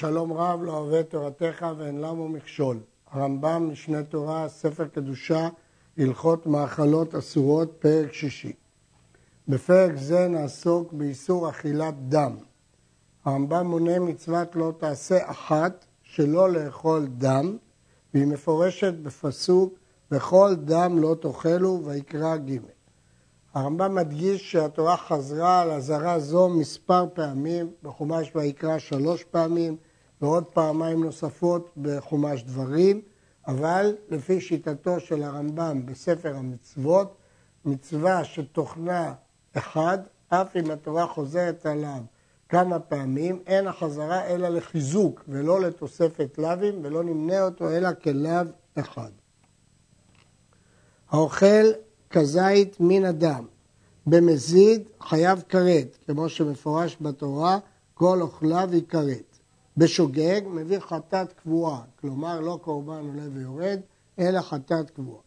שלום רב לא אוהב תורתך ואין למו מכשול. הרמב"ם, משנה תורה, ספר קדושה, הלכות מאכלות אסורות, פרק שישי. בפרק זה נעסוק באיסור אכילת דם. הרמב"ם מונה מצוות לא תעשה אחת שלא לאכול דם, והיא מפורשת בפסוק וכל דם לא תאכלו ויקרא ג'. הרמב"ם מדגיש שהתורה חזרה על אזהרה זו מספר פעמים, בחומש ויקרא שלוש פעמים, ועוד פעמיים נוספות בחומש דברים, אבל לפי שיטתו של הרמב"ם בספר המצוות, מצווה שתוכנה אחד, אף אם התורה חוזרת עליו כמה פעמים, אין החזרה אלא לחיזוק ולא לתוספת לאווים, ולא נמנה אותו אלא כלאו אחד. האוכל כזית מן הדם. במזיד חייב כרת, כמו שמפורש בתורה, כל אוכליו יכרת. בשוגג מביא חטאת קבועה, כלומר לא קורבן עולה ויורד, אלא חטאת קבועה.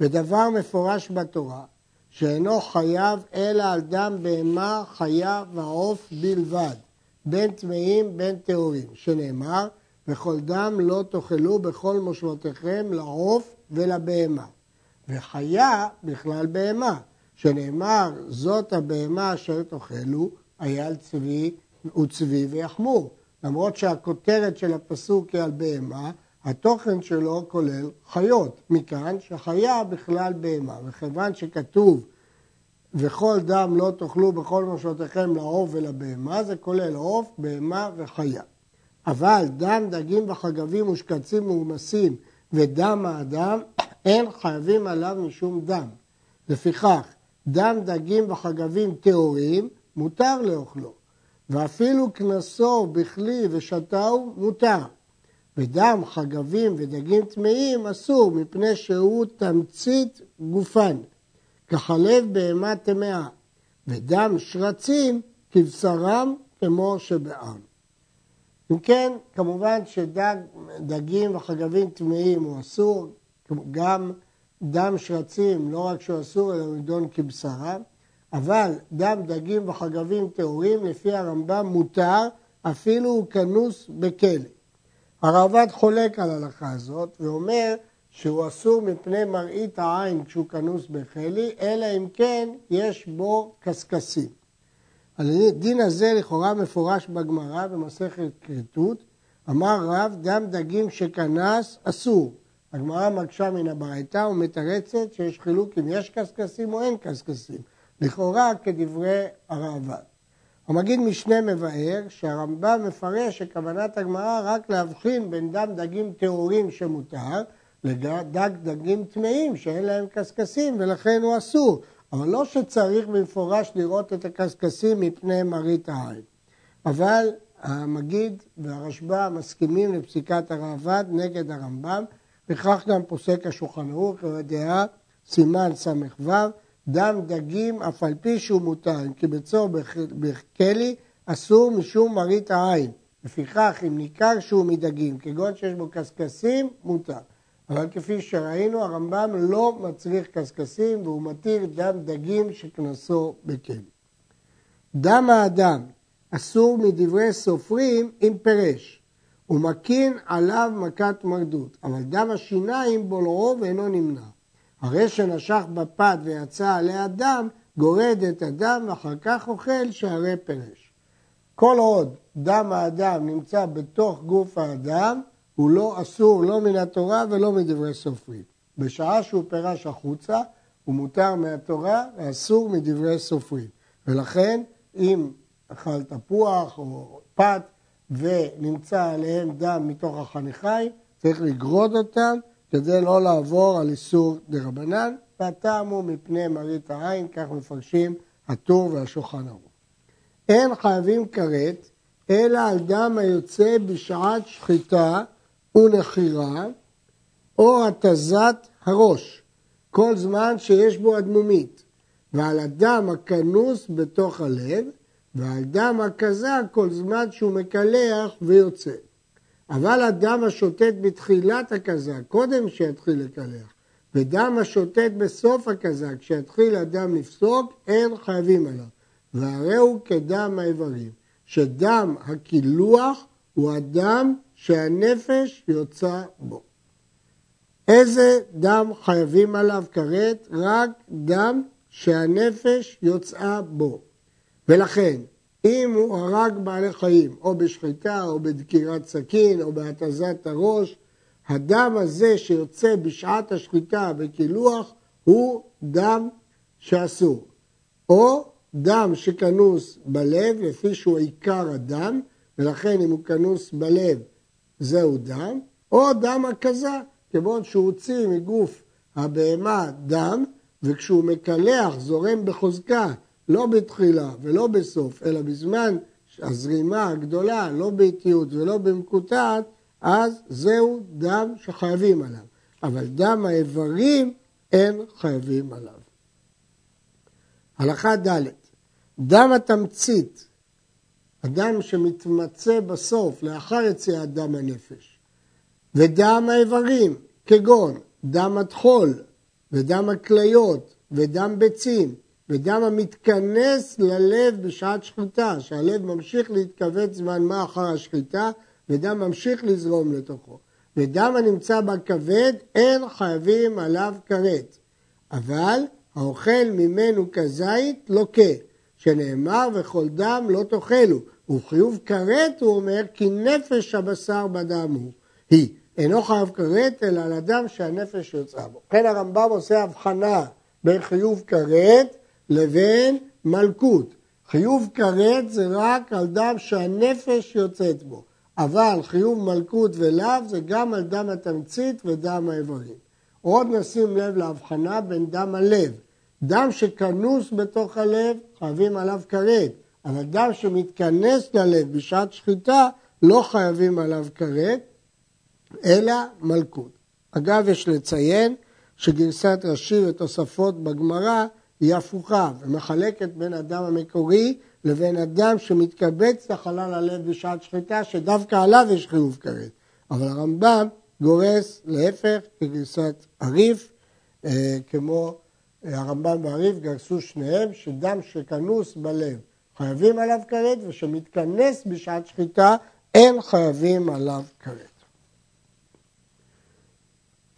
ודבר מפורש בתורה, שאינו חייב אלא על דם בהמה, חיה ועוף בלבד, בין טמאים בין טהורים, שנאמר, וכל דם לא תאכלו בכל מושבותיכם לעוף ולבהמה. וחיה בכלל בהמה, שנאמר, זאת הבהמה אשר תאכלו, אייל צבי וצבי ויחמור. למרות שהכותרת של הפסוק היא על בהמה, התוכן שלו כולל חיות. מכאן שחיה בכלל בהמה. וכיוון שכתוב וכל דם לא תאכלו בכל משותיכם לעוף ולבהמה, זה כולל עוף, בהמה וחיה. אבל דם, דגים וחגבים ושקצים מאומסים ודם האדם, אין חייבים עליו משום דם. לפיכך, דם, דגים וחגבים טהורים, מותר לאוכלו. ואפילו כנסו בכלי ושתהו מותר. ודם, חגבים ודגים טמאים אסור, מפני שהוא תמצית גופן. כחלב בהמה טמאה, ודם שרצים כבשרם כמו שבעם. אם כן, כמובן שדגים וחגבים טמאים הוא אסור, גם דם שרצים, לא רק שהוא אסור, אלא הוא נידון כבשרם, אבל דם דגים וחגבים טהורים, לפי הרמב"ם, מותר, אפילו הוא כנוס בכלא. הרעב"ד חולק על ההלכה הזאת ואומר שהוא אסור מפני מראית העין כשהוא כנוס בחלי, אלא אם כן יש בו קשקשים. הדין הזה לכאורה מפורש בגמרא במסכת כריתות, אמר רב דם דגים שכנס אסור. הגמרא מקשה מן הברייתא ומתרצת שיש חילוק אם יש קשקשים או אין קשקשים. לכאורה כדברי הרעב"ד. המגיד משנה מבאר שהרמב"ם מפרש שכוונת הגמרא רק להבחין בין דם דגים טהורים שמותר לדג דגים טמאים שאין להם קשקשים ולכן הוא אסור. אבל לא שצריך במפורש לראות את הקשקשים מפני מראית העין. אבל המגיד והרשב"א מסכימים לפסיקת הראב"ד נגד הרמב"ם, וכך גם פוסק השולחן ערוך, דעה סימן ס"ו, דם דגים אף על פי שהוא מותר, כי בצור בכלי אסור משום מראית העין. לפיכך, אם ניכר שהוא מדגים, כגון שיש בו קשקשים, מותר. אבל כפי שראינו, הרמב"ם לא מצריך קשקשים והוא מתיר דם דגים שקנסו בכלא. דם האדם אסור מדברי סופרים אם פירש, ומקין עליו מכת מרדות, אבל דם השיניים בולעו ואינו נמנע. הרי שנשך בפת ויצא עליה דם, גורד את הדם ואחר כך אוכל שהרי פירש. כל עוד דם האדם נמצא בתוך גוף האדם, הוא לא אסור לא מן התורה ולא מדברי סופרים. בשעה שהוא פירש החוצה, הוא מותר מהתורה ואסור מדברי סופרים. ולכן, אם אכל תפוח או פת ונמצא עליהם דם מתוך החניכיים, צריך לגרוד אותם כדי לא לעבור על איסור דה רבנן, והטעם הוא מפני מראית העין, כך מפרשים הטור והשולחן ערוך. אין חייבים כרת, אלא על דם היוצא בשעת שחיטה ונחירה, או התזת הראש, כל זמן שיש בו אדמומית, ועל הדם הכנוס בתוך הלב, ועל דם הכזק כל זמן שהוא מקלח ויוצא. אבל הדם השוטט בתחילת הכזק, קודם שיתחיל לקלח, ודם השוטט בסוף הכזק, כשיתחיל הדם לפסוק, אין חייבים עליו. והרי הוא כדם האיברים, שדם הקילוח הוא הדם שהנפש יוצא בו. איזה דם חייבים עליו כרת? רק דם שהנפש יוצאה בו. ולכן, אם הוא הרג בעלי חיים, או בשחיטה, או בדקירת סכין, או בהתזת הראש, הדם הזה שיוצא בשעת השחיטה בקילוח הוא דם שאסור. או דם שכנוס בלב, לפי שהוא עיקר הדם, ולכן אם הוא כנוס בלב זהו דם, או דם הכזה, כיוון שהוא הוציא מגוף הבהמה דם, וכשהוא מקלח זורם בחוזקה, לא בתחילה ולא בסוף, אלא בזמן הזרימה הגדולה, לא באיטיות ולא במקוטעת, אז זהו דם שחייבים עליו. אבל דם האיברים אין חייבים עליו. הלכה ד' דם התמצית, הדם שמתמצא בסוף, לאחר יציאת דם הנפש, ודם האיברים, כגון דם הטחול, ודם הכליות, ודם ביצים, ודם המתכנס ללב בשעת שחיטה, שהלב ממשיך להתכווץ זמן מה אחר השחיטה, ודם ממשיך לזרום לתוכו. ודם הנמצא בכבד, אין חייבים עליו כרת. אבל האוכל ממנו כזית לוקה, שנאמר וכל דם לא תאכלו. וחיוב כרת הוא אומר כי נפש הבשר בדם הוא. היא. אינו חייב כרת אלא על הדם שהנפש יוצאה בו. כן הרמב"ם עושה הבחנה בין חיוב כרת לבין מלכות. חיוב כרת זה רק על דם שהנפש יוצאת בו. אבל חיוב מלכות ולאו זה גם על דם התמצית ודם האיברים. עוד נשים לב להבחנה בין דם הלב. דם שכנוס בתוך הלב, חייבים עליו כרת, אבל דם שמתכנס ללב בשעת שחיטה, לא חייבים עליו כרת, אלא מלכות. אגב, יש לציין שגרסת רש"י ותוספות בגמרא היא הפוכה ומחלקת בין הדם המקורי לבין אדם שמתקבץ לחלל הלב בשעת שחיטה, שדווקא עליו יש חיוב כרת. אבל הרמב"ם גורס להפך כגרסת הריף, אה, כמו אה, הרמב"ם והריף גרסו שניהם, שדם שכנוס בלב חייבים עליו כרת, ושמתכנס בשעת שחיטה אין חייבים עליו כרת.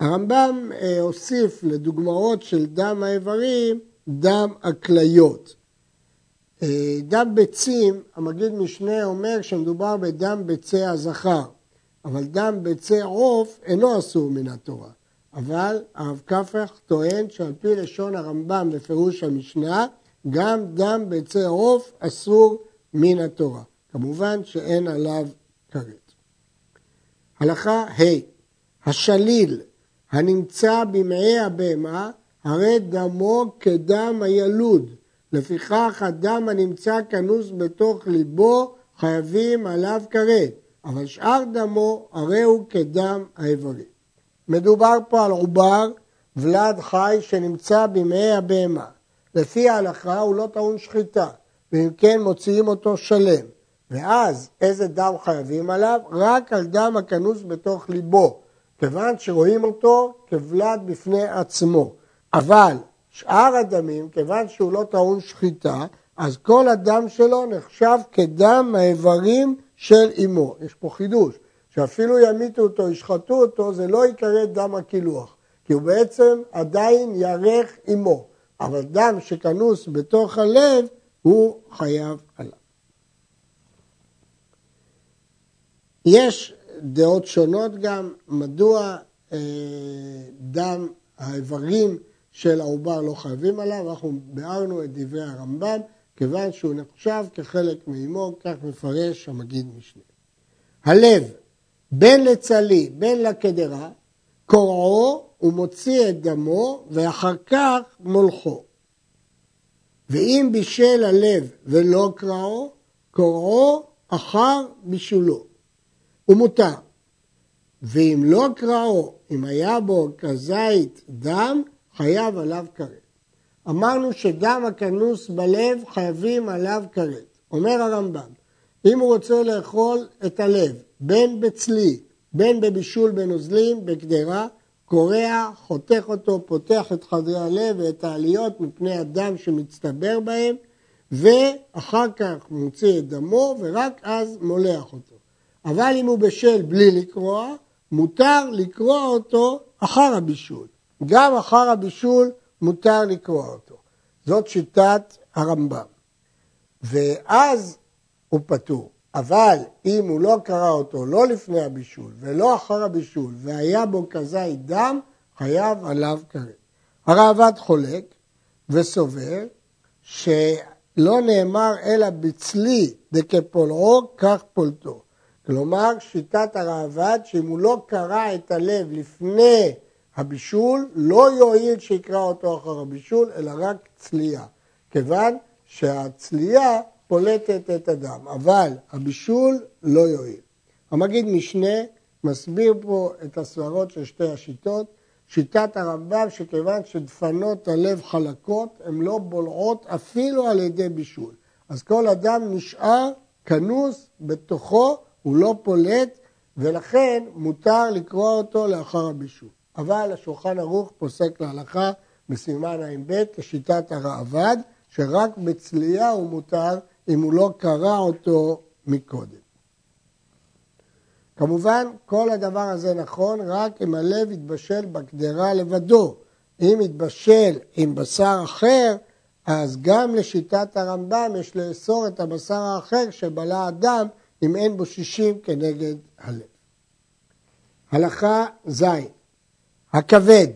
הרמב"ם אה, הוסיף לדוגמאות של דם האיברים דם הכליות. אה, דם ביצים, המגיד משנה אומר שמדובר בדם ביצי הזכר, אבל דם ביצי עוף אינו אסור מן התורה. אבל הרב כפח טוען שעל פי לשון הרמב"ם בפירוש המשנה, גם דם ביצי עוף אסור מן התורה. כמובן שאין עליו כרת. הלכה ה' השליל הנמצא במעי הבהמה, הרי דמו כדם הילוד. לפיכך הדם הנמצא כנוס בתוך ליבו חייבים עליו כרת, אבל שאר דמו הרי הוא כדם האיברים. מדובר פה על עובר ולד חי שנמצא במעי הבהמה. לפי ההלכה הוא לא טעון שחיטה, ואם כן מוציאים אותו שלם. ואז איזה דם חייבים עליו? רק על דם הכנוס בתוך ליבו, כיוון שרואים אותו כבלד בפני עצמו. אבל שאר הדמים, כיוון שהוא לא טעון שחיטה, אז כל הדם שלו נחשב כדם האיברים של אמו. יש פה חידוש, שאפילו ימיתו אותו, ישחטו אותו, זה לא יקרא דם הקילוח, כי הוא בעצם עדיין ירך אמו. אבל דם שכנוס בתוך הלב, הוא חייב עליו. יש דעות שונות גם, מדוע אה, דם האיברים של העובר לא חייבים עליו, אנחנו ביארנו את דברי הרמב"ם, כיוון שהוא נחשב כחלק מאמו, כך מפרש המגיד משנה. הלב, בין לצלי, בין לקדרה, קורעו ומוציא את דמו, ואחר כך מולכו. ואם בישל הלב ולא קרעו, קורעו אחר בישולו. ומותר. ואם לא קרעו, אם היה בו כזית דם, חייב עליו כרת. אמרנו שדם הכנוס בלב חייבים עליו כרת. אומר הרמב"ם, אם הוא רוצה לאכול את הלב, בין בצלי, בין בבישול בנוזלים, בקדרה, קורע, חותך אותו, פותח את חדרי הלב ואת העליות מפני הדם שמצטבר בהם, ואחר כך מוציא את דמו, ורק אז מולח אותו. אבל אם הוא בשל בלי לקרוע, מותר לקרוע אותו אחר הבישול. גם אחר הבישול מותר לקרוע אותו. זאת שיטת הרמב"ם. ואז הוא פטור. אבל אם הוא לא קרא אותו לא לפני הבישול ולא אחר הבישול והיה בו כזית דם, חייב עליו כרת. הראב"ד חולק וסובר שלא נאמר אלא בצלי דכפולעו כך פולטו. כלומר, שיטת הראב"ד שאם הוא לא קרא את הלב לפני הבישול, לא יועיל שיקרא אותו אחר הבישול, אלא רק צלייה. כיוון שהצלייה פולטת את הדם, אבל הבישול לא יועיל. המגיד משנה מסביר פה את הסברות של שתי השיטות. שיטת הרמב"ם שכיוון שדפנות הלב חלקות, הן לא בולעות אפילו על ידי בישול. אז כל אדם נשאר כנוס בתוכו, הוא לא פולט, ולכן מותר לקרוא אותו לאחר הבישול. אבל השולחן ערוך פוסק להלכה בסימן ע"ב כשיטת הראב"ד, שרק בצלייה הוא מותר אם הוא לא קרא אותו מקודם. כמובן, כל הדבר הזה נכון רק אם הלב יתבשל בקדרה לבדו. אם יתבשל עם בשר אחר, אז גם לשיטת הרמב"ם יש לאסור את הבשר האחר שבלע אדם אם אין בו שישים כנגד הלב. הלכה ז' הכבד,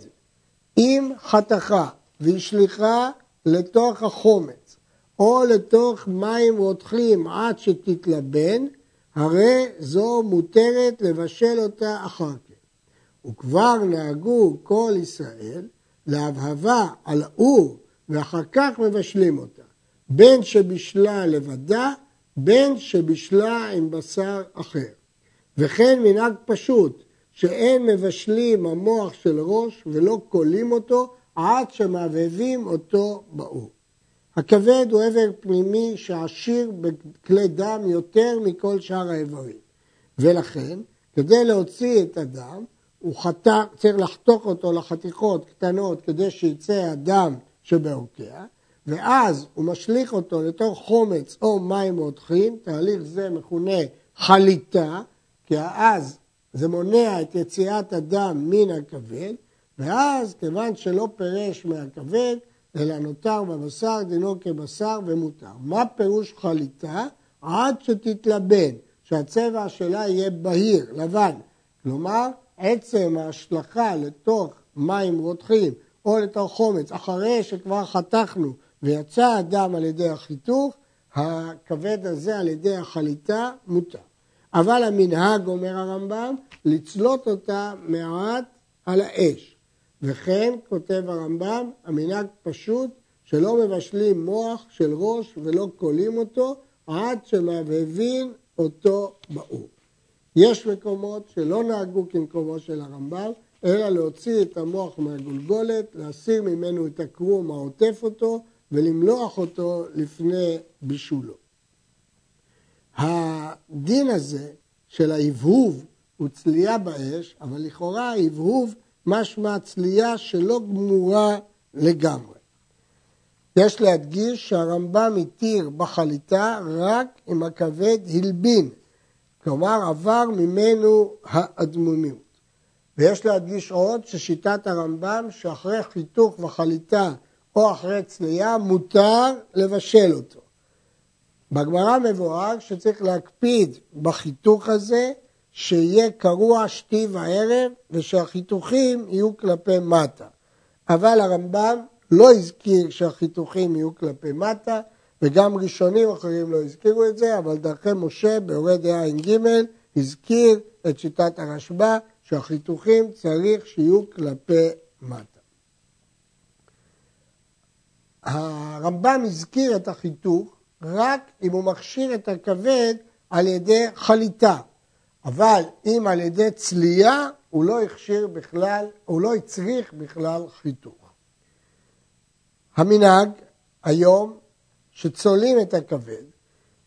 אם חתכה והשליכה לתוך החומץ או לתוך מים רותחים עד שתתלבן, הרי זו מותרת לבשל אותה אחר כן. וכבר נהגו כל ישראל להבהבה על האור ואחר כך מבשלים אותה, בין שבישלה לבדה, בין שבישלה עם בשר אחר. וכן מנהג פשוט, שאין מבשלים המוח של ראש ולא כולים אותו עד שמעבבים אותו באור. הכבד הוא איבר פנימי שעשיר בכלי דם יותר מכל שאר האיברים. ולכן, כדי להוציא את הדם, הוא חתך, צריך לחתוך אותו לחתיכות קטנות כדי שיצא הדם שבעוקע, ואז הוא משליך אותו לתוך חומץ או מים רותחים, תהליך זה מכונה חליטה, כי אז זה מונע את יציאת הדם מן הכבד, ואז כיוון שלא פירש מהכבד, אלא נותר בבשר, דינו כבשר ומותר. מה פירוש חליטה? עד שתתלבן, שהצבע שלה יהיה בהיר, לבן. כלומר, עצם ההשלכה לתוך מים רותחים או לתוך חומץ, אחרי שכבר חתכנו ויצא הדם על ידי החיתוך, הכבד הזה על ידי החליטה מותר. אבל המנהג, אומר הרמב"ם, לצלות אותה מעט על האש. וכן, כותב הרמב"ם, המנהג פשוט שלא מבשלים מוח של ראש ולא כולים אותו עד שמהבהבים אותו באור. יש מקומות שלא נהגו כמקומו של הרמב"ם, אלא להוציא את המוח מהגולגולת, להסיר ממנו את הקרום העוטף אותו ולמלוח אותו לפני בישולו. הדין הזה של ההבהוב הוא צלייה באש, אבל לכאורה ההבהוב משמע צלייה שלא גמורה לגמרי. יש להדגיש שהרמב"ם התיר בחליטה רק אם הכבד הלבין, כלומר עבר ממנו האדמומיות. ויש להדגיש עוד ששיטת הרמב"ם שאחרי חיתוך וחליטה או אחרי צלייה מותר לבשל אותו. בגמרא מבואר שצריך להקפיד בחיתוך הזה שיהיה קרוע שתי וערב ושהחיתוכים יהיו כלפי מטה. אבל הרמב"ם לא הזכיר שהחיתוכים יהיו כלפי מטה וגם ראשונים אחרים לא הזכירו את זה, אבל דרכי משה באורי דעה ע"ג הזכיר את שיטת הרשב"א שהחיתוכים צריך שיהיו כלפי מטה. הרמב"ם הזכיר את החיתוך רק אם הוא מכשיר את הכבד על ידי חליטה. אבל אם על ידי צלייה, הוא לא הכשיר בכלל, הוא לא הצריך בכלל חיתוך. המנהג היום שצולעים את הכבד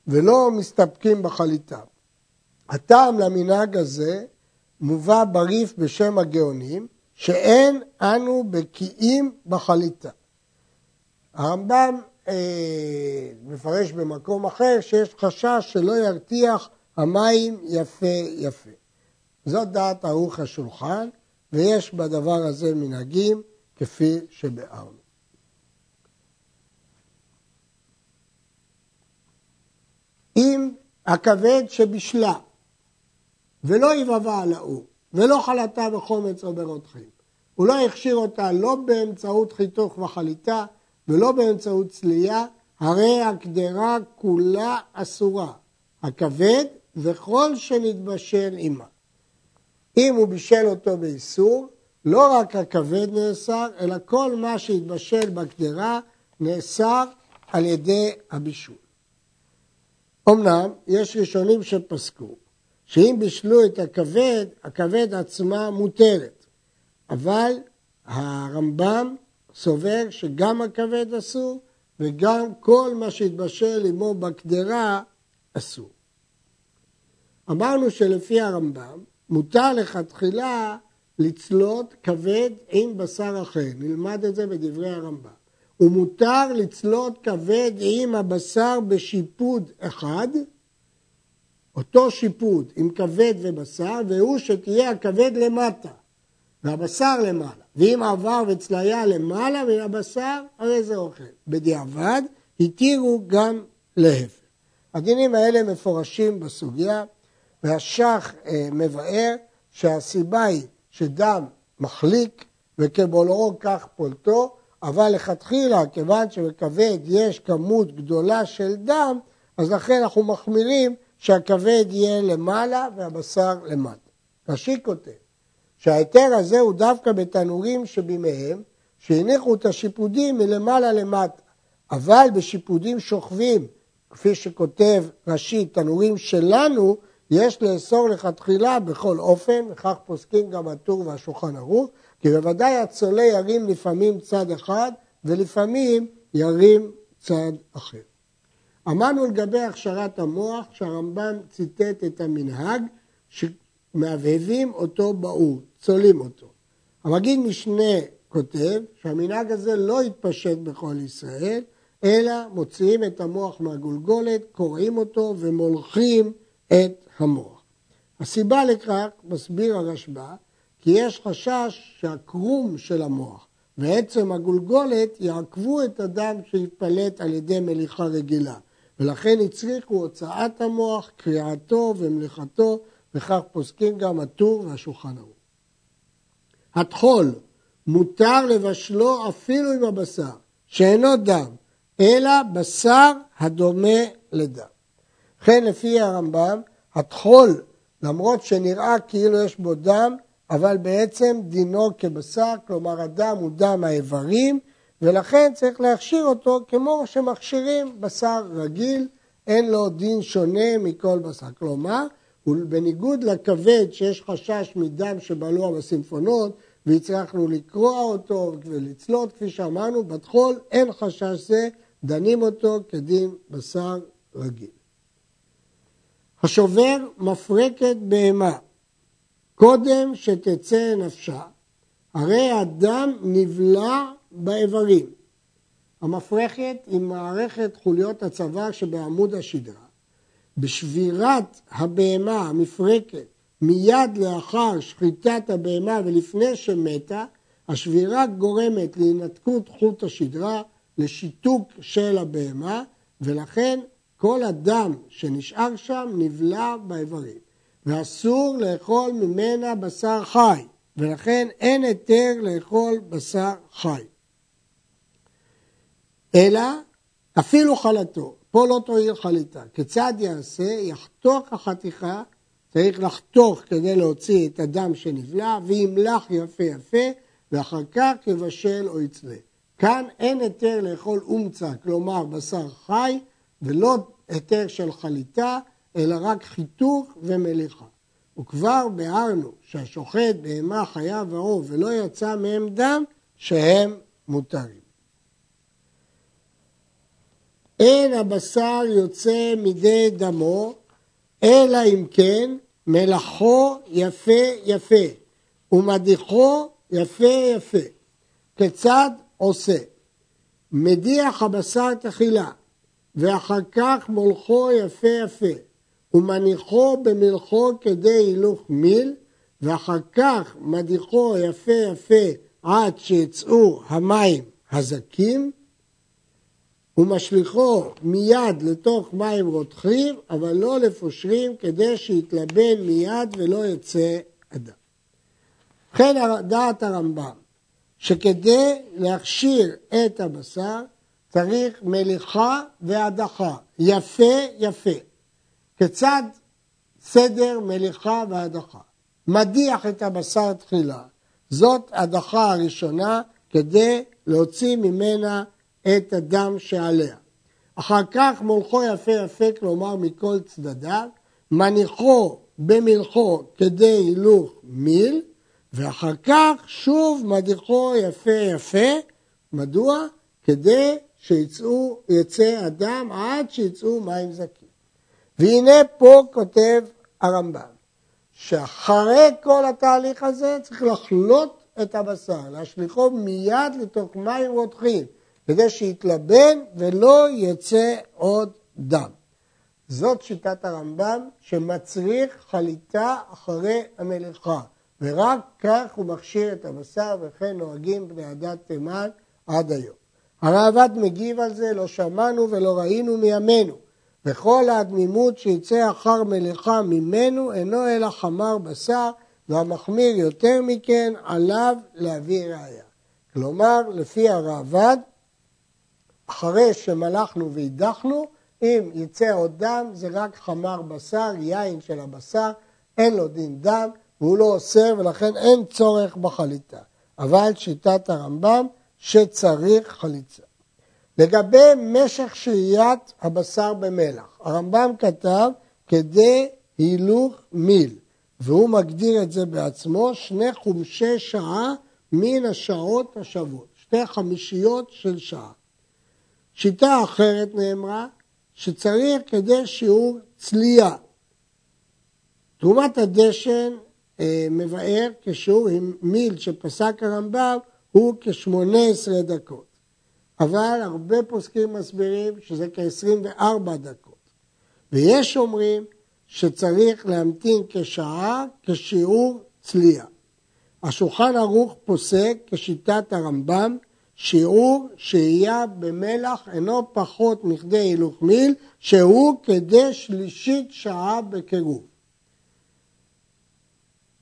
ולא מסתפקים בחליטה. הטעם למנהג הזה מובא בריף בשם הגאונים, שאין אנו בקיאים בחליטה. הרמב"ם מפרש במקום אחר שיש חשש שלא ירתיח המים יפה יפה. זאת דעת ערוך השולחן, ויש בדבר הזה מנהגים כפי שביארנו. אם הכבד שבשלה ולא יבבה על האור ולא חלתה בחומץ או ברותחים, הוא לא הכשיר אותה לא באמצעות חיתוך וחליטה ולא באמצעות צלייה, הרי הקדרה כולה אסורה, הכבד וכל שנתבשל עמה. אם הוא בישל אותו באיסור, לא רק הכבד נאסר, אלא כל מה שהתבשל בקדרה נאסר על ידי הבישול. אמנם יש ראשונים שפסקו שאם בישלו את הכבד, הכבד עצמה מותרת, אבל הרמב"ם סובר שגם הכבד אסור וגם כל מה שהתבשל עמו בקדרה אסור. אמרנו שלפי הרמב"ם מותר לכתחילה לצלות כבד עם בשר אחר, נלמד את זה בדברי הרמב"ם. ומותר לצלות כבד עם הבשר בשיפוד אחד, אותו שיפוד עם כבד ובשר, והוא שתהיה הכבד למטה והבשר למעלה. ואם עבר וצליה למעלה מן הבשר, הרי זה אוכל. בדיעבד התירו גם להפך. הדינים האלה מפורשים בסוגיה, והשח אה, מבאר שהסיבה היא שדם מחליק וכבולעו כך פולטו, אבל לכתחילה, כיוון שבכבד יש כמות גדולה של דם, אז לכן אנחנו מחמירים שהכבד יהיה למעלה והבשר למטה. רש"י כותב שההיתר הזה הוא דווקא בתנורים שבימיהם, שהניחו את השיפודים מלמעלה למטה, אבל בשיפודים שוכבים, כפי שכותב רש"י, תנורים שלנו, יש לאסור לכתחילה בכל אופן, וכך פוסקים גם הטור והשולחן ערוך, כי בוודאי הצולה ירים לפעמים צד אחד ולפעמים ירים צד אחר. אמרנו לגבי הכשרת המוח שהרמב"ם ציטט את המנהג שמהבהבים אותו באור, צולים אותו. המגיד משנה כותב שהמנהג הזה לא התפשט בכל ישראל, אלא מוציאים את המוח מהגולגולת, קורעים אותו ומולכים את המוח. הסיבה לכך, מסביר הרשב"א, כי יש חשש שהקרום של המוח ועצם הגולגולת יעכבו את הדם שיתפלט על ידי מליחה רגילה, ולכן הצריכו הוצאת המוח, קריעתו ומליחתו, וכך פוסקים גם הטור והשולחן ערוך. הטחול מותר לבשלו אפילו עם הבשר, שאינו דם, אלא בשר הדומה לדם. וכן לפי הרמב"ם, הטחול, למרות שנראה כאילו יש בו דם, אבל בעצם דינו כבשר, כלומר הדם הוא דם האיברים, ולכן צריך להכשיר אותו כמו שמכשירים בשר רגיל, אין לו דין שונה מכל בשר. כלומר, בניגוד לכבד שיש חשש מדם שבלוע בסימפונות, והצלחנו לקרוע אותו ולצלות, כפי שאמרנו, בטחול אין חשש זה, דנים אותו כדין בשר רגיל. השובר מפרקת בהמה קודם שתצא נפשה, הרי הדם נבלע באיברים. המפרכת היא מערכת חוליות הצוואר שבעמוד השדרה. בשבירת הבהמה המפרקת מיד לאחר שחיטת הבהמה ולפני שמתה, השבירה גורמת להינתקות חוט השדרה, לשיתוק של הבהמה, ולכן כל הדם שנשאר שם נבלע באיברים. ואסור לאכול ממנה בשר חי, ולכן אין היתר לאכול בשר חי. אלא אפילו חלתו, פה לא תועיל חליטה. כיצד יעשה? יחתוך החתיכה, צריך לחתוך כדי להוציא את הדם שנבלע, וימלח יפה יפה, ואחר כך יבשל או יצלה. כאן אין היתר לאכול אומצה, כלומר בשר חי, ולא היתר של חליטה, אלא רק חיתוך ומליחה. וכבר ביארנו שהשוחט בהמה חיה ועוף ולא יצא מהם דם, שהם מותרים. אין הבשר יוצא מידי דמו, אלא אם כן מלאכו יפה יפה, ומדיחו יפה יפה. כיצד עושה? מדיח הבשר תחילה, ואחר כך מולכו יפה יפה, ומניחו במלחו כדי הילוך מיל, ואחר כך מדיחו יפה יפה עד שיצאו המים הזקים, ומשליכו מיד לתוך מים רותחים, אבל לא לפושרים, כדי שיתלבן מיד ולא יצא אדם. ובכן דעת הרמב"ם, שכדי להכשיר את הבשר צריך מליחה והדחה, יפה יפה. כיצד סדר מליחה והדחה? מדיח את הבשר תחילה, זאת הדחה הראשונה כדי להוציא ממנה את הדם שעליה. אחר כך מולכו יפה יפה, כלומר מכל צדדיו, מניחו במלחו כדי הילוך מיל, ואחר כך שוב מדיחו יפה יפה, מדוע? כדי שיצא הדם עד שיצאו מים זקים. והנה פה כותב הרמב"ם, שאחרי כל התהליך הזה צריך לחלוט את הבשר, להשליכו מיד לתוך מים רותחים, כדי שיתלבן ולא יצא עוד דם. זאת שיטת הרמב"ם שמצריך חליטה אחרי המלאכה, ורק כך הוא מכשיר את הבשר וכן נוהגים בני הדת תימן עד היום. הרעב"ד מגיב על זה, לא שמענו ולא ראינו מימינו. וכל הדמימות שיצא אחר מלאכה ממנו אינו אלא חמר בשר, והמחמיר יותר מכן עליו להביא ראיה. כלומר, לפי הרעב"ד, אחרי שמלכנו והידחנו, אם יצא עוד דם זה רק חמר בשר, יין של הבשר, אין לו דין דם והוא לא אוסר ולכן אין צורך בחליטה. אבל שיטת הרמב"ם שצריך חליצה. לגבי משך שהיית הבשר במלח, הרמב"ם כתב כדי הילוך מיל, והוא מגדיר את זה בעצמו שני חומשי שעה מן השעות השוות, שתי חמישיות של שעה. שיטה אחרת נאמרה שצריך כדי שיעור צלייה. תרומת הדשן אה, מבאר כשיעור מיל שפסק הרמב"ם הוא כ-18 דקות. אבל הרבה פוסקים מסבירים שזה כ-24 דקות. ויש אומרים שצריך להמתין כשעה כשיעור צלייה. השולחן ערוך פוסק כשיטת הרמב"ם שיעור שהייה במלח אינו פחות מכדי הילוך מיל, שהוא כדי שלישית שעה בקירוב.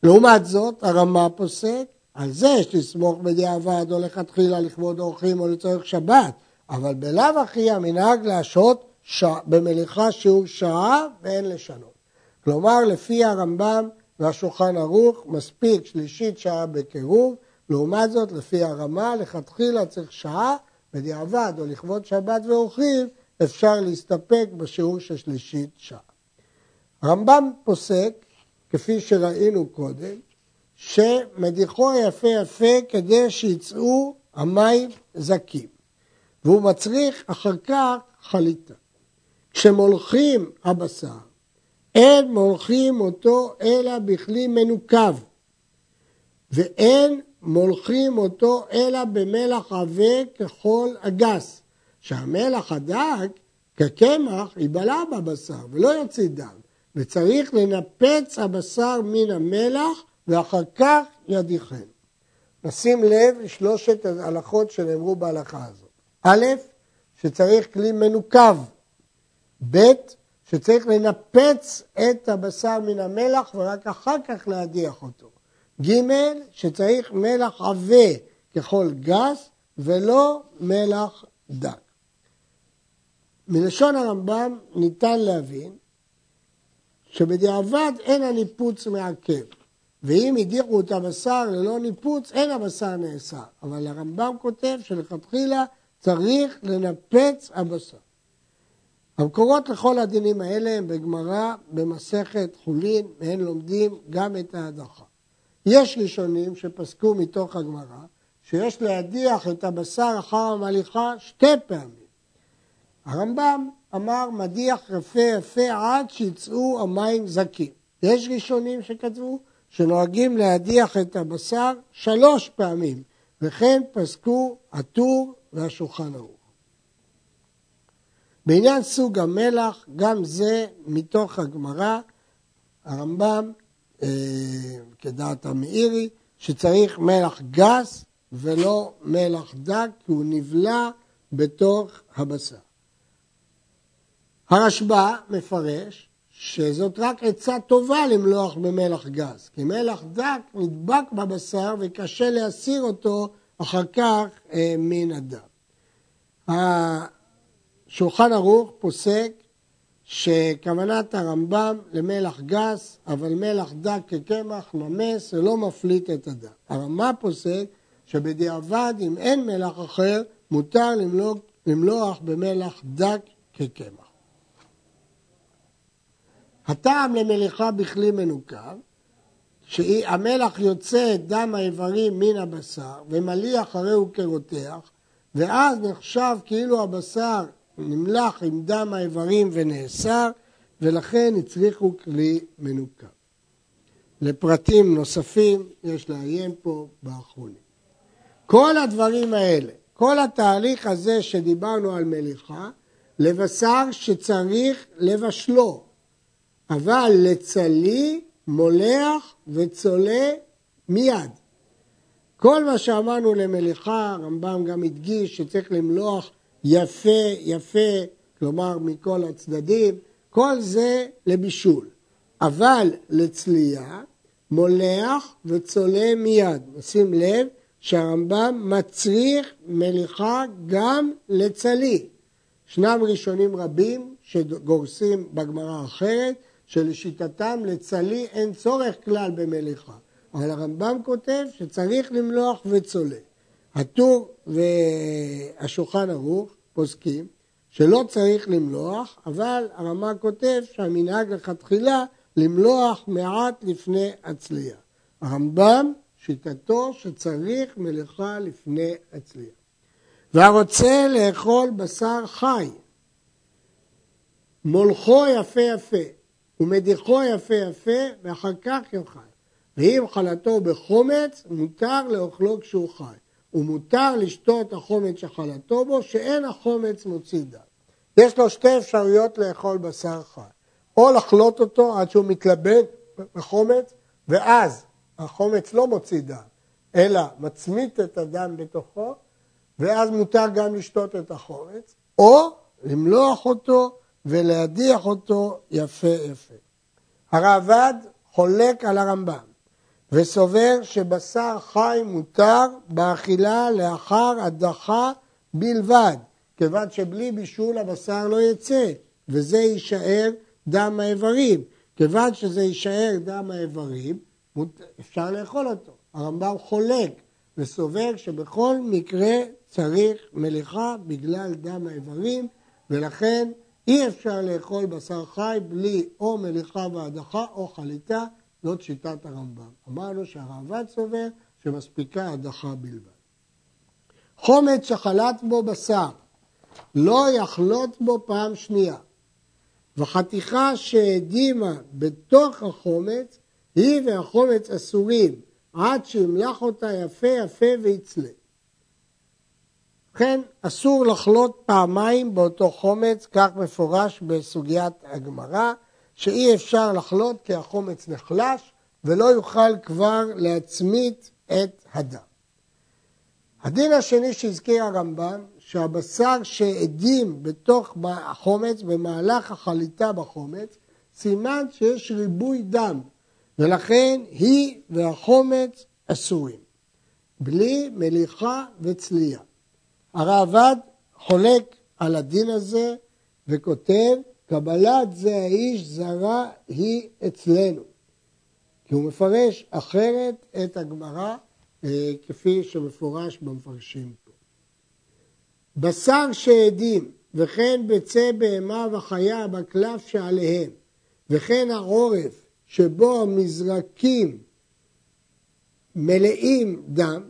לעומת זאת, הרמה פוסק, על זה יש לסמוך בדיעבד או לכתחילה לכבוד אורחים או לצורך שבת, אבל בלאו הכי המנהג להשהות במליחה שיעור שעה ואין לשנות. כלומר, לפי הרמב"ם והשולחן ערוך, מספיק שלישית שעה בקירוב, לעומת זאת, לפי הרמה, לכתחילה צריך שעה, בדיעבד או לכבוד שבת ואורחים, אפשר להסתפק בשיעור של שלישית שעה. הרמב"ם פוסק, כפי שראינו קודם, שמדיחו יפה יפה כדי שיצאו המים זקים, והוא מצריך אחר כך חליטה. כשמולכים הבשר, אין מולכים אותו אלא בכלי מנוקב, ואין מולכים אותו אלא במלח עבה ככל הגס, שהמלח הדק כקמח ייבלע בבשר ולא יוציא דם, וצריך לנפץ הבשר מן המלח ואחר כך ידיחן. נשים לב לשלושת ההלכות שנאמרו בהלכה הזאת. א', שצריך כלי מנוקב. ב', שצריך לנפץ את הבשר מן המלח ורק אחר כך להדיח אותו. ג', שצריך מלח עבה ככל גס ולא מלח דק. מלשון הרמב"ם ניתן להבין שבדיעבד אין הניפוץ מעכב. ואם הדיחו את הבשר ללא ניפוץ, אין הבשר נאסר. אבל הרמב"ם כותב שלכתחילה צריך לנפץ הבשר. המקורות לכל הדינים האלה הם בגמרא, במסכת חולין, והם לומדים גם את ההדחה. יש ראשונים שפסקו מתוך הגמרא, שיש להדיח את הבשר אחר המליכה שתי פעמים. הרמב"ם אמר מדיח יפה יפה עד שיצאו המים זקים. יש ראשונים שכתבו שנוהגים להדיח את הבשר שלוש פעמים, וכן פסקו הטור והשולחן ערוך. בעניין סוג המלח, גם זה מתוך הגמרא, הרמב"ם, כדעת המאירי, שצריך מלח גס ולא מלח דק, כי הוא נבלע בתוך הבשר. הרשב"א מפרש שזאת רק עצה טובה למלוח במלח גס, כי מלח דק נדבק בבשר וקשה להסיר אותו אחר כך אה, מן הדם. השולחן ערוך פוסק שכוונת הרמב"ם למלח גס, אבל מלח דק כקמח נמס ולא מפליט את הדם. הרמב"ם פוסק שבדיעבד אם אין מלח אחר מותר למלוח, למלוח במלח דק כקמח. הטעם למליחה בכלי מנוקר, שהמלח יוצא את דם האיברים מן הבשר ומליח הרי הוא כרותח, ואז נחשב כאילו הבשר נמלח עם דם האיברים ונאסר, ולכן הצליחו כלי מנוקר. לפרטים נוספים יש לעיין פה באחרונים. כל הדברים האלה, כל התהליך הזה שדיברנו על מליחה, לבשר שצריך לבשלו, אבל לצלי מולח וצולה מיד. כל מה שאמרנו למליחה, הרמב"ם גם הדגיש שצריך למלוח יפה יפה, כלומר מכל הצדדים, כל זה לבישול. אבל לצלייה, מולח וצולה מיד. נשים לב שהרמב"ם מצריך מליחה גם לצלי. ישנם ראשונים רבים שגורסים בגמרא אחרת, שלשיטתם לצלי אין צורך כלל במליחה. אבל הרמב"ם כותב שצריך למלוח וצולה. הטור והשולחן ערוך פוסקים שלא צריך למלוח, אבל הרמב"ם כותב שהמנהג לכתחילה למלוח מעט לפני הצלייה. הרמב"ם שיטתו שצריך מלאכה לפני הצלייה. והרוצה לאכול בשר חי, מולכו יפה יפה ומדיחו יפה יפה ואחר כך יאכל. ואם חלתו בחומץ, מותר לאוכלו כשהוא חי. ומותר לשתות החומץ שחלתו בו, שאין החומץ מוציא דם. יש לו שתי אפשרויות לאכול בשר חי. או לחלוט אותו עד שהוא מתלבט בחומץ, ואז החומץ לא מוציא דם, אלא מצמית את הדם בתוכו, ואז מותר גם לשתות את החומץ, או למלוח אותו ולהדיח אותו יפה יפה. הרעב"ד חולק על הרמב"ם וסובר שבשר חי מותר באכילה לאחר הדחה בלבד, כיוון שבלי בישול הבשר לא יצא, וזה יישאר דם האיברים. כיוון שזה יישאר דם האיברים, אפשר לאכול אותו. הרמב"ם חולק וסובר שבכל מקרה צריך מליחה בגלל דם האיברים, ולכן אי אפשר לאכול בשר חי בלי או מליחה והדחה או חליטה, זאת שיטת הרמב"ם. אמרנו שהרעב"ד סובר שמספיקה הדחה בלבד. חומץ שחלט בו בשר, לא יחלוט בו פעם שנייה, וחתיכה שהדימה בתוך החומץ, היא והחומץ אסורים, עד שימלח אותה יפה יפה ויצלה. לכן אסור לחלוט פעמיים באותו חומץ, כך מפורש בסוגיית הגמרא, שאי אפשר לחלוט כי החומץ נחלש ולא יוכל כבר להצמית את הדם. הדין השני שהזכיר הרמב"ם, שהבשר שהדים בתוך החומץ במהלך החליטה בחומץ, סימן שיש ריבוי דם, ולכן היא והחומץ אסורים, בלי מליחה וצלייה. הרעב"ד חולק על הדין הזה וכותב, קבלת זה האיש זרה היא אצלנו. כי הוא מפרש אחרת את הגמרא אה, כפי שמפורש במפרשים פה. בשר שהדים וכן ביצי בהמה וחיה בקלף שעליהם וכן העורף שבו המזרקים מלאים דם,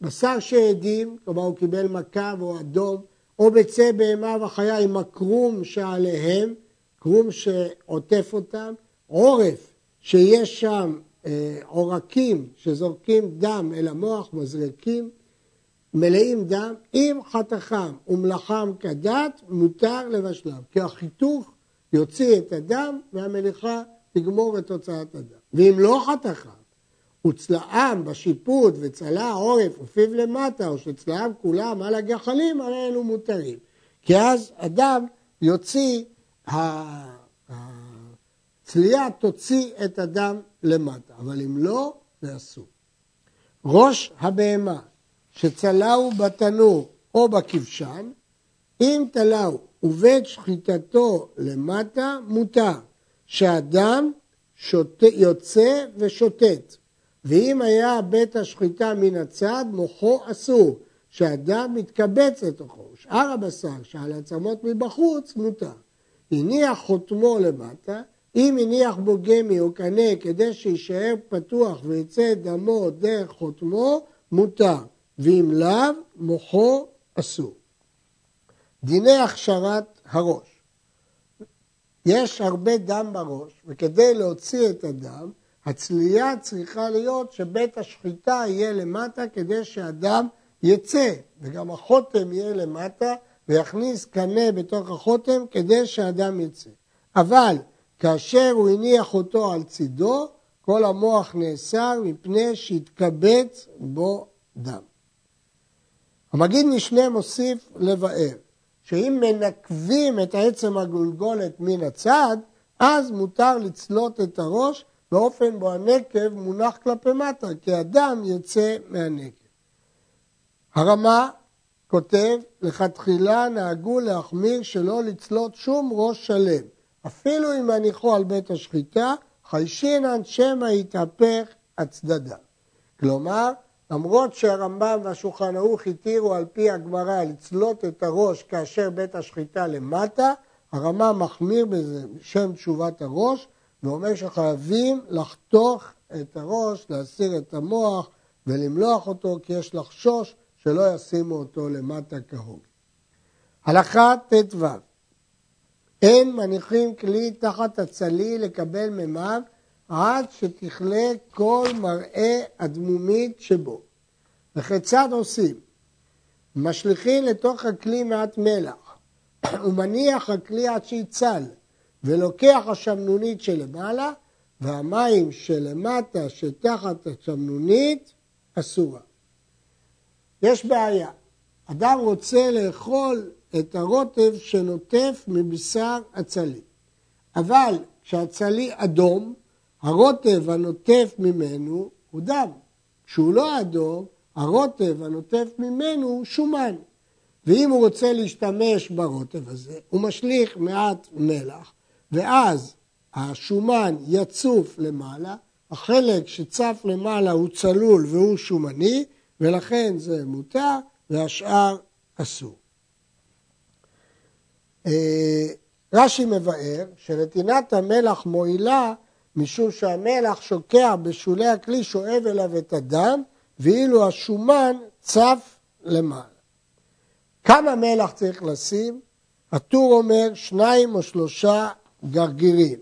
בשר שהדים, כלומר הוא קיבל מכה והוא אדום, או ביצי בהמה וחיה עם הקרום שעליהם, קרום שעוטף אותם, עורף שיש שם אה, עורקים שזורקים דם אל המוח, מזרקים, מלאים דם, אם חתכם ומלאכם כדת, מותר לבשלם. כי החיתוך יוציא את הדם והמליחה תגמור את תוצאת הדם. ואם לא חתכם, וצלעם בשיפוט וצלע העורף ופיו למטה, או שצלעם כולם על הגחלים, הרי אלו מותרים. כי אז הדם יוציא, הצליעה תוציא את הדם למטה, אבל אם לא, זה אסור. ראש הבהמה שצלעו בתנור או בכבשן, אם תלעו ובית שחיטתו למטה, מותר שהדם שוט... יוצא ושוטט. ואם היה בית השחיטה מן הצד, מוחו אסור, שהדם מתקבץ לתוכו. שאר הבשר שעל עצמות מבחוץ, מותר. הניח חותמו למטה, אם הניח בו גמי או קנה כדי שיישאר פתוח ויצא דמו דרך חותמו, מותר. ואם לאו, מוחו אסור. דיני הכשרת הראש. יש הרבה דם בראש, וכדי להוציא את הדם, הצלייה צריכה להיות שבית השחיטה יהיה למטה כדי שהדם יצא, וגם החותם יהיה למטה ויכניס קנה בתוך החותם כדי שהדם יצא. אבל כאשר הוא הניח אותו על צידו, כל המוח נאסר מפני שהתקבץ בו דם. המגיד משנה מוסיף לבאר, שאם מנקבים את עצם הגולגולת מן הצד, אז מותר לצלות את הראש באופן בו הנקב מונח כלפי מטה, כי הדם יוצא מהנקב. הרמה כותב, לכתחילה נהגו להחמיר שלא לצלות שום ראש שלם, אפילו אם מניחו על בית השחיטה, חיישינן שמא יתהפך הצדדה. כלומר, למרות שהרמב"ם והשולחן ערוך התירו על פי הגמרא לצלות את הראש כאשר בית השחיטה למטה, הרמב"ם מחמיר בזה בשם תשובת הראש, ואומר שחייבים לחתוך את הראש, להסיר את המוח ולמלוח אותו, כי יש לחשוש שלא ישימו אותו למטה כהוג. הלכה ט"ו אין מניחים כלי תחת הצלי לקבל מימיו עד שתכלה כל מראה הדמומית שבו. וכיצד עושים? משליכים לתוך הכלי מעט מלח ומניח הכלי עד שיצל ולוקח השמנונית שלמעלה והמים שלמטה שתחת השמנונית אסורה. יש בעיה, אדם רוצה לאכול את הרוטב שנוטף מבשר הצלי, אבל כשהצלי אדום, הרוטב הנוטף ממנו הוא דם. כשהוא לא אדום, הרוטב הנוטף ממנו הוא שומן. ואם הוא רוצה להשתמש ברוטב הזה, הוא משליך מעט מלח, ואז השומן יצוף למעלה, החלק שצף למעלה הוא צלול והוא שומני, ולכן זה מותר, והשאר אסור. אה, רש"י מבאר שנתינת המלח מועילה משום שהמלח שוקע בשולי הכלי, שואב אליו את הדם, ואילו השומן צף למעלה. כמה מלח צריך לשים? הטור אומר שניים או שלושה גרגירים.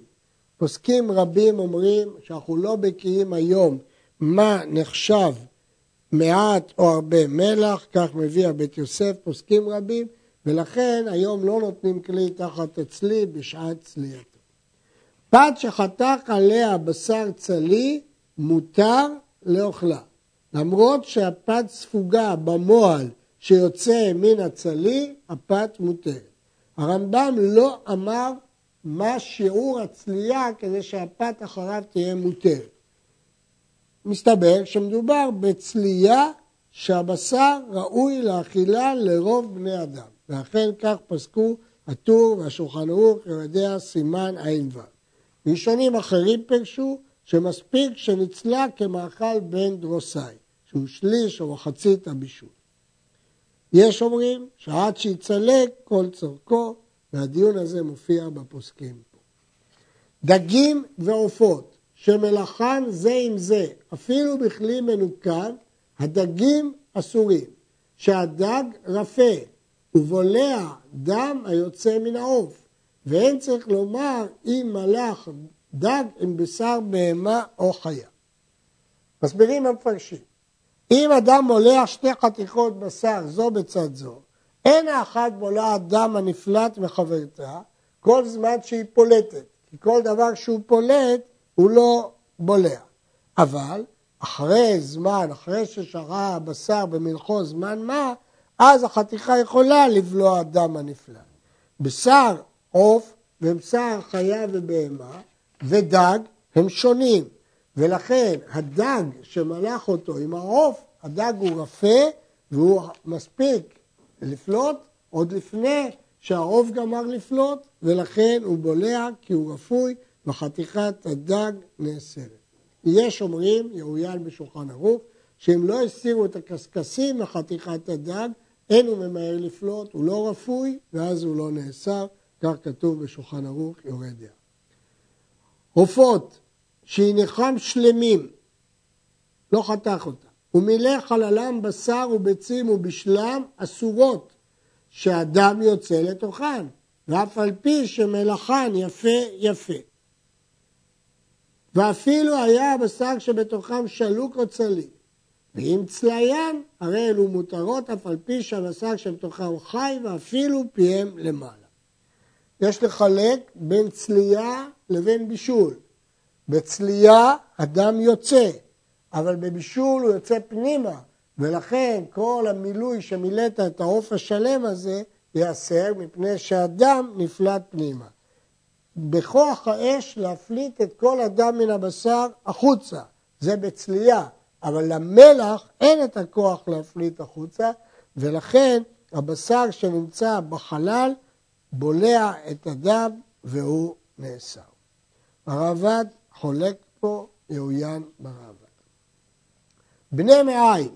פוסקים רבים אומרים שאנחנו לא בקיאים היום מה נחשב מעט או הרבה מלח, כך מביא הבית יוסף, פוסקים רבים, ולכן היום לא נותנים כלי תחת הצלי בשעת צלייתו. פת שחתך עליה בשר צלי, מותר לאוכלה. למרות שהפת ספוגה במועל שיוצא מן הצלי, הפת מותרת. הרמב"ם לא אמר מה שיעור הצלייה כדי שהפת אחריו תהיה מותרת. מסתבר שמדובר בצלייה שהבשר ראוי לאכילה לרוב בני אדם, ואכן כך פסקו הטור והשולחן ערוך יודע סימן ע"ו. ראשונים אחרים פירשו שמספיק שנצלה כמאכל בן דרוסאי, שהוא שליש או מחצית הבישול. יש אומרים שעד שיצלק כל צורכו, והדיון הזה מופיע בפוסקים פה. דגים ועופות שמלאכן זה עם זה, אפילו בכלי מנוקד, הדגים אסורים. שהדג רפה ובולע דם היוצא מן העוף, ואין צריך לומר אם מלאך דג עם בשר בהמה או חיה. מסבירים המפרשים, אם אדם מולח שתי חתיכות בשר זו בצד זו, אין האחת בולעת דם הנפלט מחברתה כל זמן שהיא פולטת, כי כל דבר שהוא פולט הוא לא בולע. אבל אחרי זמן, אחרי ששרה הבשר במלחו זמן מה, אז החתיכה יכולה לבלוע דם הנפלט. בשר עוף ובשר חיה ובהמה ודג הם שונים, ולכן הדג שמלח אותו עם העוף, הדג הוא רפה והוא מספיק לפלוט עוד לפני שהעוף גמר לפלוט, ולכן הוא בולע כי הוא רפוי וחתיכת הדג נאסרת. יש אומרים, יאויין בשולחן ערוך, שאם לא הסירו את הקשקשים מחתיכת הדג, אין הוא ממהר לפלוט, הוא לא רפוי, ואז הוא לא נאסר, כך כתוב בשולחן ערוך יורה דעה. עופות שהניחם שלמים, לא חתך אותם, ומילא חללם בשר וביצים ובשלם אסורות, שהדם יוצא לתוכן, ואף על פי שמלאכן יפה יפה. ואפילו היה הבשר שבתוכם שלוק או צליל. ואם צליין, הרי אלו מותרות אף על פי שהבשר שבתוכם חי ואפילו פיהם למעלה. יש לחלק בין צלייה לבין בישול. בצלייה הדם יוצא, אבל בבישול הוא יוצא פנימה, ולכן כל המילוי שמילאת את העוף השלם הזה ייאסר מפני שהדם נפלט פנימה. בכוח האש להפליט את כל הדם מן הבשר החוצה, זה בצלייה, אבל למלח אין את הכוח להפליט החוצה, ולכן הבשר שנמצא בחלל בולע את הדם והוא נאסר. הרעב"ד חולק פה יאוין ברעב"ד. בני מעיים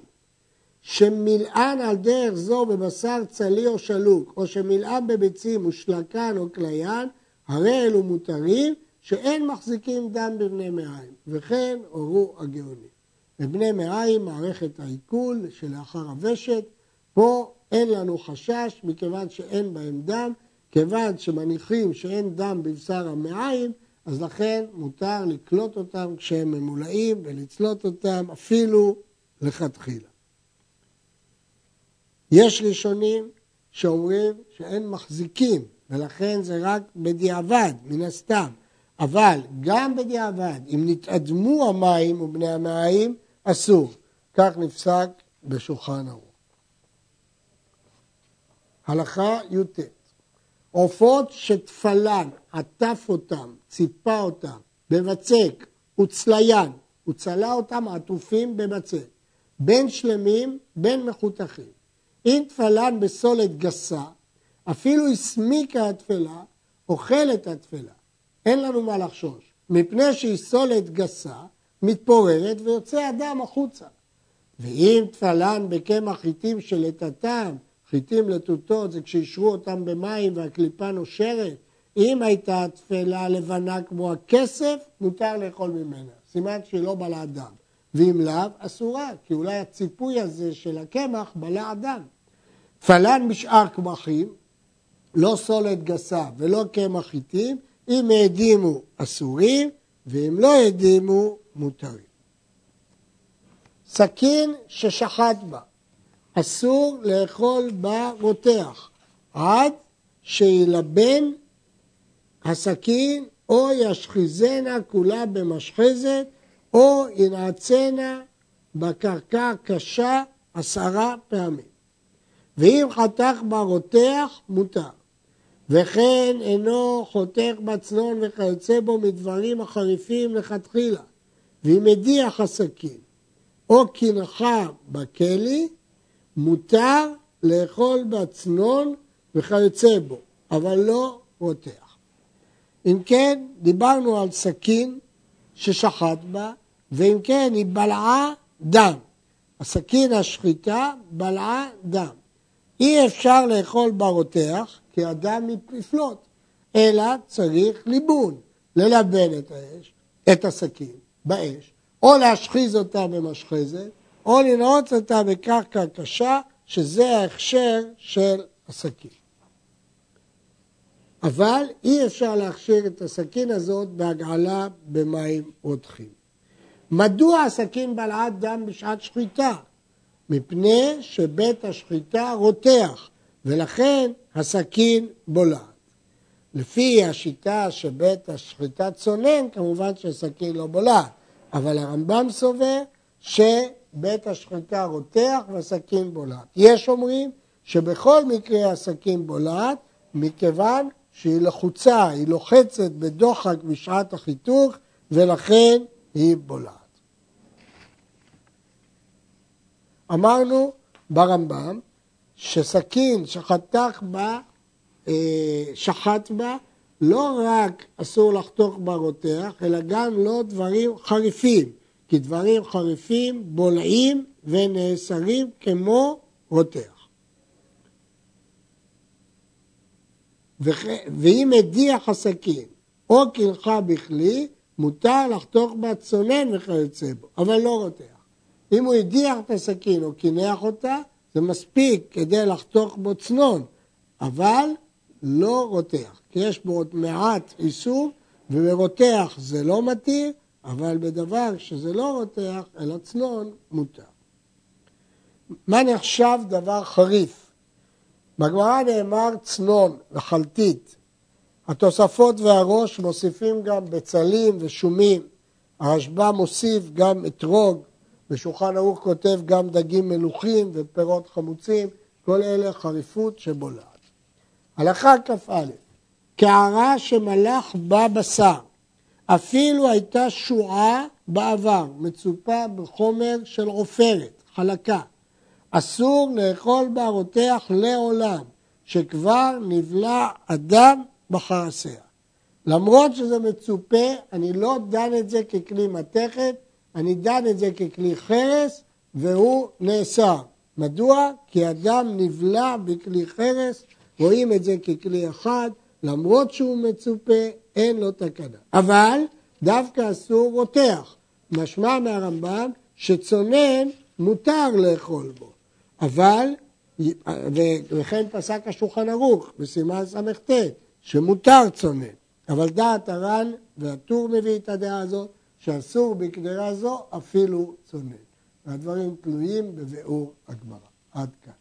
שמילאן על דרך זו בבשר צלי או שלוק, או שמילאן בביצים ושלקן או כליין, הרי אלו מותרים שאין מחזיקים דם בבני מעיים, וכן הורו הגאונים. בבני מעיים מערכת העיכול שלאחר הוושת, פה אין לנו חשש מכיוון שאין בהם דם, כיוון שמניחים שאין דם בבשר המעיים, אז לכן מותר לקלוט אותם כשהם ממולאים ולצלוט אותם אפילו לכתחילה. יש ראשונים שאומרים שאין מחזיקים ולכן זה רק בדיעבד, מן הסתם. אבל גם בדיעבד, אם נתאדמו המים ובני המים, אסור. כך נפסק בשולחן ערוך. הלכה י"ט עופות שתפלן עטף אותם, ציפה אותם, בבצק וצליין, הוא צלה אותם עטופים בבצק, בין שלמים בין מחותכים. אם תפלן בסולת גסה, אפילו הסמיקה התפלה, אוכלת התפלה. אין לנו מה לחשוש, מפני שהיא סולת גסה, מתפוררת ויוצא הדם החוצה. ואם תפלן בקמח חיטים שלטאטם, חיטים לטוטות, זה כשאישרו אותם במים והקליפה נושרת, אם הייתה תפלה לבנה כמו הכסף, מותר לאכול ממנה. סימן שהיא לא בלעה דם. ואם לאו, אסורה, כי אולי הציפוי הזה של הקמח בלע דם. תפלן משאר קמחים, לא סולת גסה ולא קמח חיטים, אם העדימו אסורים, ואם לא העדימו מותרים. סכין ששחט בה, אסור לאכול בה רותח, עד שילבן הסכין או ישחיזנה כולה במשחזת, או ינעצנה בקרקע קשה עשרה פעמים. ואם חתך בה רותח, מותר. וכן אינו חותך בצנון וכיוצא בו מדברים החריפים לכתחילה, ואם הדיח הסכין או קינחה בכלי, מותר לאכול בצנון וכיוצא בו, אבל לא רותח. אם כן, דיברנו על סכין ששחט בה, ואם כן, היא בלעה דם. הסכין השחיטה בלעה דם. אי אפשר לאכול ברותח, כי הדם יפלוט, אלא צריך ליבון, ללבן את האש, את הסכין, באש, או להשחיז אותה במשחזת, או לנעוץ אותה בקרקע קשה, שזה ההכשר של הסכין. אבל אי אפשר להכשיר את הסכין הזאת בהגעלה במים רותחים. מדוע הסכין בלעת דם בשעת שחיטה? מפני שבית השחיטה רותח, ולכן הסכין בולעת. לפי השיטה שבית השחיטה צונן, כמובן שהסכין לא בולעת, אבל הרמב"ם סובר שבית השחיטה רותח והסכין בולעת. יש אומרים שבכל מקרה הסכין בולעת, מכיוון שהיא לחוצה, היא לוחצת בדוחק בשעת החיתוך, ולכן היא בולעת. אמרנו ברמב"ם שסכין שחתך בה, אה, שחט בה, לא רק אסור לחתוך ברותח, אלא גם לא דברים חריפים, כי דברים חריפים בולעים ונאסרים כמו רותח. ואם הדיח הסכין או קלחה בכלי, מותר לחתוך בה צונן וכיוצא בו, אבל לא רותח. אם הוא הדיח את הסכין או קינח אותה, זה מספיק כדי לחתוך בו צנון, אבל לא רותח, כי יש בו עוד מעט איסור, וברותח זה לא מתיר, אבל בדבר שזה לא רותח, אלא צנון, מותר. מה נחשב דבר חריף? בגמרא נאמר צנון וחלטית. התוספות והראש מוסיפים גם בצלים ושומים. הרשב"א מוסיף גם אתרוג, ושולחן ערוך כותב גם דגים מלוכים ופירות חמוצים, כל אלה חריפות שבולעת. הלכה כ"א, קערה שמלח בה בשר, אפילו הייתה שועה בעבר, מצופה בחומר של עופרת, חלקה. אסור לאכול בה רותח לעולם, שכבר נבלע אדם בחרסיה. למרות שזה מצופה, אני לא דן את זה ככלי מתכת, אני דן את זה ככלי חרס והוא נאסר. מדוע? כי אדם נבלע בכלי חרס, רואים את זה ככלי אחד, למרות שהוא מצופה, אין לו תקנה. אבל דווקא אסור רותח. משמע מהרמב"ם שצונן מותר לאכול בו, אבל, וכן פסק השולחן ערוך בסימן ס"ט, שמותר צונן. אבל דעת הר"ן והטור מביא את הדעה הזאת, שאסור בקדרה זו אפילו צונן. והדברים תלויים בביאור הגמרא. עד כאן.